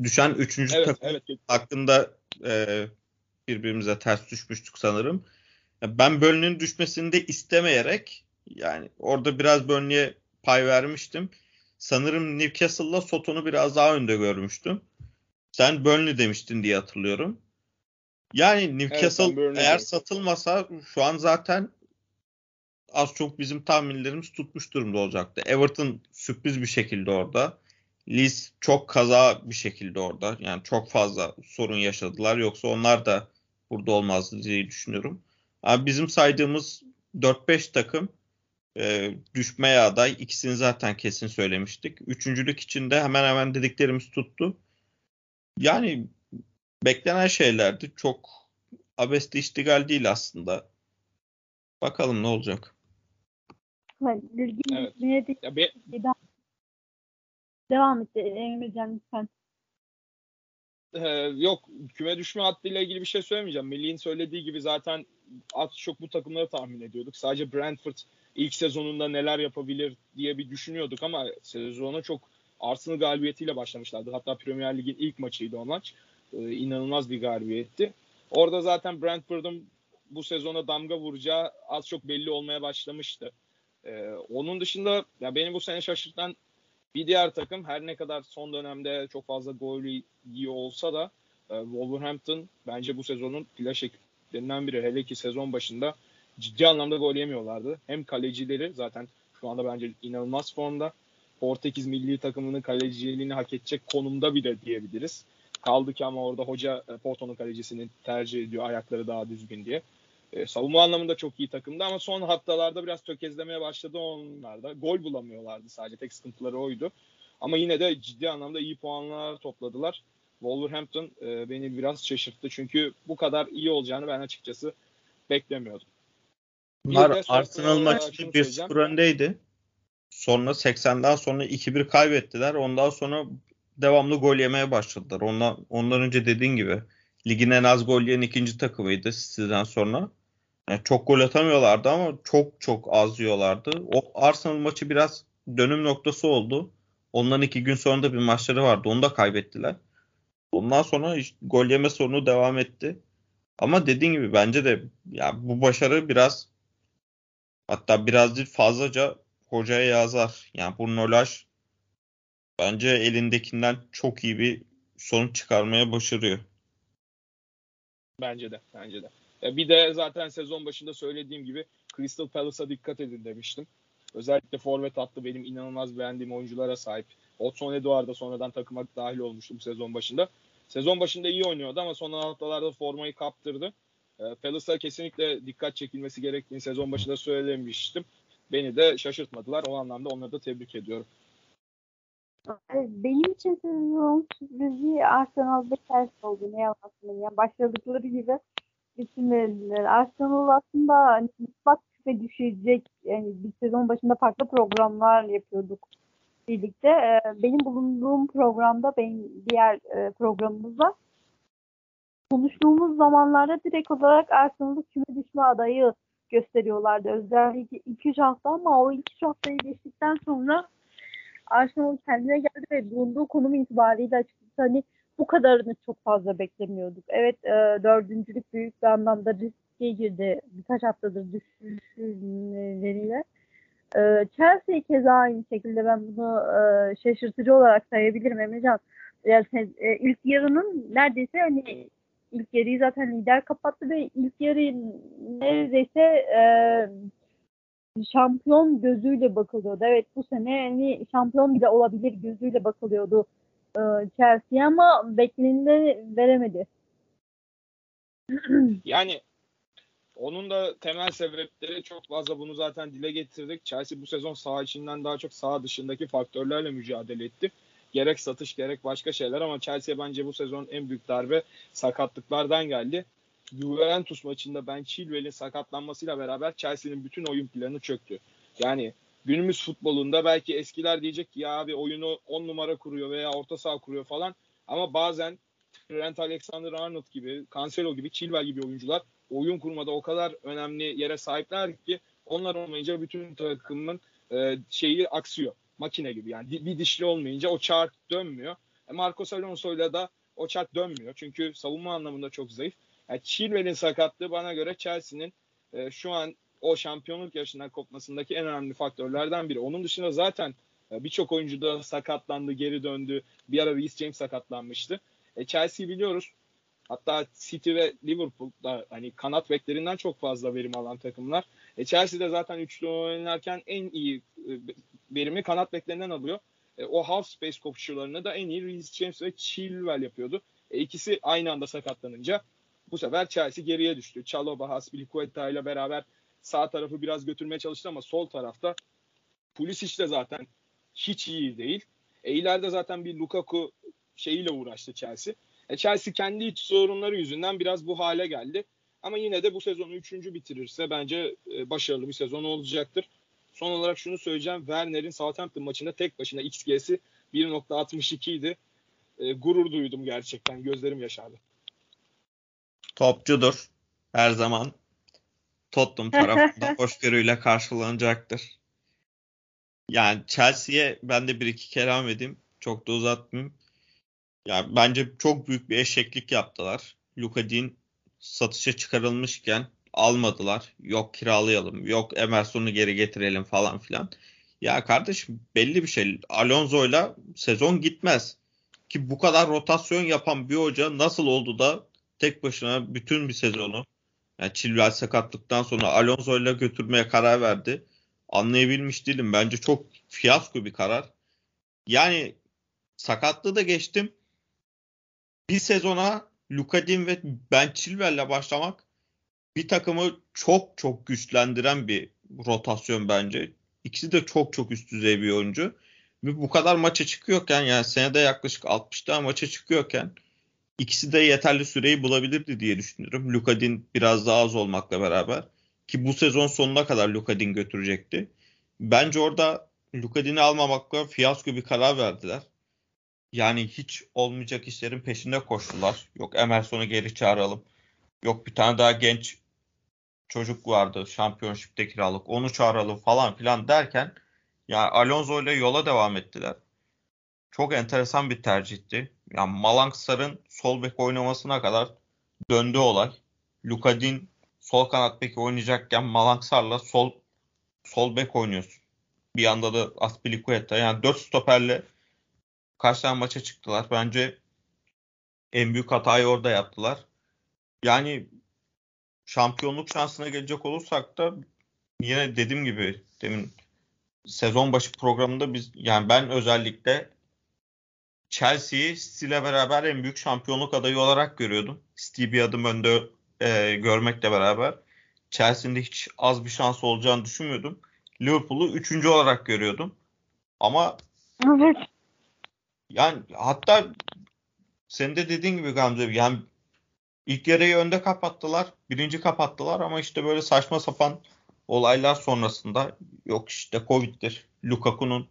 Speaker 3: düşen üçüncü
Speaker 2: evet,
Speaker 3: takım
Speaker 2: evet.
Speaker 3: hakkında e, birbirimize ters düşmüştük sanırım. Ben Burnley'nin düşmesini de istemeyerek yani orada biraz Burnley'e pay vermiştim. Sanırım Newcastle'la Soton'u biraz daha önde görmüştüm. Sen Burnley demiştin diye hatırlıyorum. Yani Newcastle
Speaker 2: Evet,
Speaker 3: eğer satılmasa şu an zaten az çok bizim tahminlerimiz tutmuş durumda olacaktı. Everton sürpriz bir şekilde orada. Leeds çok kaza bir şekilde orada. Yani çok fazla sorun yaşadılar. Yoksa onlar da burada olmazdı diye düşünüyorum. Ama bizim saydığımız 4-5 takım e, düşmeye aday. İkisini zaten kesin söylemiştik. Üçüncülük için de hemen hemen dediklerimiz tuttu. Yani beklenen şeylerdi. Çok abesti iştigal değil aslında. Bakalım ne olacak.
Speaker 2: Evet. Ya be,
Speaker 1: Devam et Emrecan lütfen.
Speaker 2: Ee, yok küme düşme hattıyla ilgili bir şey söylemeyeceğim. Melih'in söylediği gibi zaten az çok bu takımları tahmin ediyorduk. Sadece Brentford ilk sezonunda neler yapabilir diye bir düşünüyorduk ama sezona çok Arsenal galibiyetiyle başlamışlardı. Hatta Premier Lig'in ilk maçıydı o maç. Ee, inanılmaz bir galibiyetti. Orada zaten Brentford'un bu sezona damga vuracağı az çok belli olmaya başlamıştı. Ee, onun dışında ya beni bu sene şaşırtan bir diğer takım her ne kadar son dönemde çok fazla gol yiyor olsa da e, Wolverhampton bence bu sezonun flash ekiplerinden biri. Hele ki sezon başında ciddi anlamda gol yemiyorlardı. Hem kalecileri zaten şu anda bence inanılmaz formda. Portekiz milli takımının kaleciliğini hak edecek konumda bile diyebiliriz. Kaldı ki ama orada hoca e, Porto'nun kalecisini tercih ediyor ayakları daha düzgün diye. E, savunma anlamında çok iyi takımdı ama son haftalarda biraz tökezlemeye başladı onlar da. Gol bulamıyorlardı sadece. Tek sıkıntıları oydu. Ama yine de ciddi anlamda iyi puanlar topladılar. Wolverhampton e, beni biraz şaşırttı. Çünkü bu kadar iyi olacağını ben açıkçası beklemiyordum.
Speaker 3: Bunlar Arsenal
Speaker 2: şunu
Speaker 3: 1-0 öndeydi. Sonra 80'den sonra 2-1 kaybettiler. Ondan sonra devamlı gol yemeye başladılar. Ondan, ondan önce dediğin gibi ligin en az gol yiyen ikinci takımıydı City'den sonra. Yani çok gol atamıyorlardı ama çok çok az yiyorlardı. O Arsenal maçı biraz dönüm noktası oldu. Ondan iki gün sonra da bir maçları vardı. Onu da kaybettiler. Ondan sonra işte gol yeme sorunu devam etti. Ama dediğin gibi bence de ya bu başarı biraz hatta biraz değil fazlaca hocaya yazar. Yani Bruno Lage bence elindekinden çok iyi bir sonuç çıkarmaya başarıyor.
Speaker 2: Bence de. Bence de. E, bir de zaten sezon başında söylediğim gibi Crystal Palace'a dikkat edin demiştim. Özellikle forvet hattı benim inanılmaz beğendiğim oyunculara sahip. Otson Eduard da sonradan takıma dahil olmuştu bu sezon başında. Sezon başında iyi oynuyordu ama son haftalarda formayı kaptırdı. E, Palace'a kesinlikle dikkat çekilmesi gerektiğini sezon başında söylemiştim. Beni de şaşırtmadılar. O anlamda onları da tebrik ediyorum.
Speaker 1: Benim için sezon sürprizi Arsenal'da ters oldu. Ne yalan ya. Başladıkları gibi bitirmediler. Arsenal aslında hani ve düşecek. Yani bir sezon başında farklı programlar yapıyorduk birlikte. Ee, benim bulunduğum programda, benim diğer e, programımızda konuştuğumuz zamanlarda direkt olarak Arsenal'ı küme düşme adayı gösteriyorlardı. Özellikle 2-3 hafta ama o 2-3 haftayı geçtikten sonra Arsenal kendine geldi ve bulunduğu konum itibariyle açıkçası hani bu kadarını çok fazla beklemiyorduk. Evet e, dördüncülük büyük bir anlamda riske girdi birkaç haftadır düşüşleriyle. E, Chelsea keza aynı şekilde ben bunu e, şaşırtıcı olarak sayabilirim Emrecan. Yani, e, ilk yarının neredeyse hani ilk yarıyı zaten lider kapattı ve ilk yarı neredeyse e, şampiyon gözüyle bakılıyordu. Evet bu sene hani şampiyon bile olabilir gözüyle bakılıyordu Chelsea ama bekleneni veremedi.
Speaker 2: yani onun da temel sebepleri çok fazla bunu zaten dile getirdik. Chelsea bu sezon sağ içinden daha çok sağ dışındaki faktörlerle mücadele etti. Gerek satış gerek başka şeyler ama Chelsea bence bu sezon en büyük darbe sakatlıklardan geldi. Juventus maçında Ben Chilwell'in sakatlanmasıyla beraber Chelsea'nin bütün oyun planı çöktü. Yani günümüz futbolunda belki eskiler diyecek ki ya abi oyunu 10 numara kuruyor veya orta saha kuruyor falan ama bazen Trent Alexander-Arnold gibi, Cancelo gibi, Chilwell gibi oyuncular oyun kurmada o kadar önemli yere sahipler ki onlar olmayınca bütün takımın e, şeyi aksıyor. Makine gibi yani bir dişli olmayınca o çark dönmüyor. E Marcos Alonso'yla da o çark dönmüyor. Çünkü savunma anlamında çok zayıf. Yani Chilwell'in sakatlığı bana göre Chelsea'nin e, şu an o şampiyonluk yarışından kopmasındaki en önemli faktörlerden biri. Onun dışında zaten e, birçok oyuncu da sakatlandı, geri döndü. Bir ara Reece James sakatlanmıştı. E, Chelsea biliyoruz. Hatta City ve Liverpool da hani kanat beklerinden çok fazla verim alan takımlar. E, Chelsea de zaten üçlü oynarken en iyi e, verimi kanat beklerinden alıyor. E, o half space kopuşularını da en iyi Reece James ve Chilwell yapıyordu. E, ikisi aynı anda sakatlanınca bu sefer Chelsea geriye düştü. Chalobah, Aspilicueta ile beraber sağ tarafı biraz götürmeye çalıştı ama sol tarafta Pulisic de zaten hiç iyi değil. E, ileride zaten bir Lukaku şeyiyle uğraştı Chelsea. E, Chelsea kendi iç sorunları yüzünden biraz bu hale geldi. Ama yine de bu sezonu üçüncü bitirirse bence e, başarılı bir sezon olacaktır. Son olarak şunu söyleyeceğim. Werner'in Southampton maçında tek başına XG'si 1.62 idi. E, gurur duydum gerçekten. Gözlerim yaşardı.
Speaker 3: Topçudur. Her zaman Tottenham tarafında hoşgörüyle karşılanacaktır. Yani Chelsea'ye ben de bir iki kelam edeyim. Çok da uzatmayayım. Yani bence çok büyük bir eşeklik yaptılar. Luka Dean satışa çıkarılmışken almadılar. Yok kiralayalım, yok Emerson'u geri getirelim falan filan. Ya kardeşim belli bir şey. Alonso'yla sezon gitmez. Ki bu kadar rotasyon yapan bir hoca nasıl oldu da tek başına bütün bir sezonu yani Chilwell sakatlıktan sonra Alonso'yla götürmeye karar verdi. Anlayabilmiş değilim. Bence çok fiyasko bir karar. Yani sakatlığı da geçtim. Bir sezona Lukadim ve Ben Chilwell'le başlamak bir takımı çok çok güçlendiren bir rotasyon bence. İkisi de çok çok üst düzey bir oyuncu. Ve bu kadar maça çıkıyorken yani senede yaklaşık 60 tane maça çıkıyorken ikisi de yeterli süreyi bulabilirdi diye düşünüyorum. Lukadin biraz daha az olmakla beraber ki bu sezon sonuna kadar Lukadin götürecekti. Bence orada Lukadin'i almamakla fiyasko bir karar verdiler. Yani hiç olmayacak işlerin peşinde koştular. Yok Emerson'u geri çağıralım. Yok bir tane daha genç çocuk vardı şampiyonşipte kiralık. Onu çağıralım falan filan derken ya Alonso ile yola devam ettiler. Çok enteresan bir tercihti. Yani Malangsar'ın sol bek oynamasına kadar döndü olay. Lukadin sol kanat beki oynayacakken Malangsar'la sol sol bek oynuyorsun. Bir yanda da Aspilicueta. Yani dört stoperle kaç maça çıktılar. Bence en büyük hatayı orada yaptılar. Yani şampiyonluk şansına gelecek olursak da yine dediğim gibi demin sezon başı programında biz yani ben özellikle Chelsea'yi City'le beraber en büyük şampiyonluk adayı olarak görüyordum. City bir adım önde e, görmekle beraber. Chelsea'nin hiç az bir şans olacağını düşünmüyordum. Liverpool'u üçüncü olarak görüyordum. Ama
Speaker 1: Evet.
Speaker 3: Yani hatta senin de dediğin gibi Gamze yani ilk yarıyı önde kapattılar. Birinci kapattılar ama işte böyle saçma sapan olaylar sonrasında yok işte Covid'dir. Lukaku'nun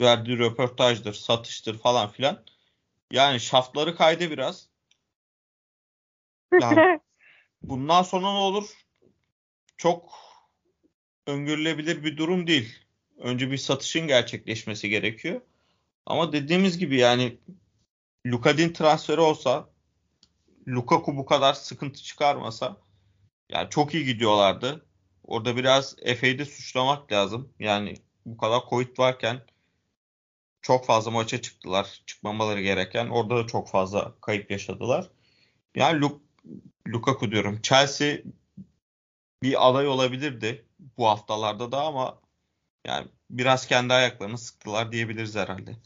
Speaker 3: verdiği röportajdır, satıştır falan filan. Yani şaftları kaydı biraz. Yani bundan sonra ne olur? Çok öngörülebilir bir durum değil. Önce bir satışın gerçekleşmesi gerekiyor. Ama dediğimiz gibi yani Lukadin transferi olsa Lukaku bu kadar sıkıntı çıkarmasa yani çok iyi gidiyorlardı. Orada biraz Efe'yi de suçlamak lazım. Yani bu kadar Covid varken çok fazla maça çıktılar. Çıkmamaları gereken. Orada da çok fazla kayıp yaşadılar. Yani Luk Lukaku diyorum. Chelsea bir aday olabilirdi bu haftalarda da ama yani biraz kendi ayaklarını sıktılar diyebiliriz herhalde.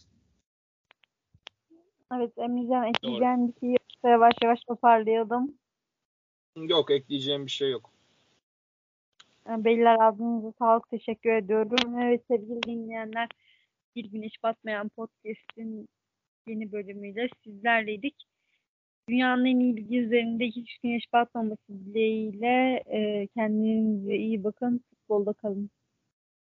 Speaker 1: Evet Emrecan ekleyeceğin bir şey yoksa yavaş yavaş toparlayalım.
Speaker 2: Yok ekleyeceğim bir şey yok.
Speaker 1: Yani Beyler ağzınıza sağlık teşekkür ediyorum. Evet sevgili dinleyenler Bir Güneş Batmayan Podcast'in yeni bölümüyle sizlerleydik. Dünyanın en iyi bilgi üzerinde hiç güneş batmaması dileğiyle e, kendinize iyi bakın. Futbolda kalın.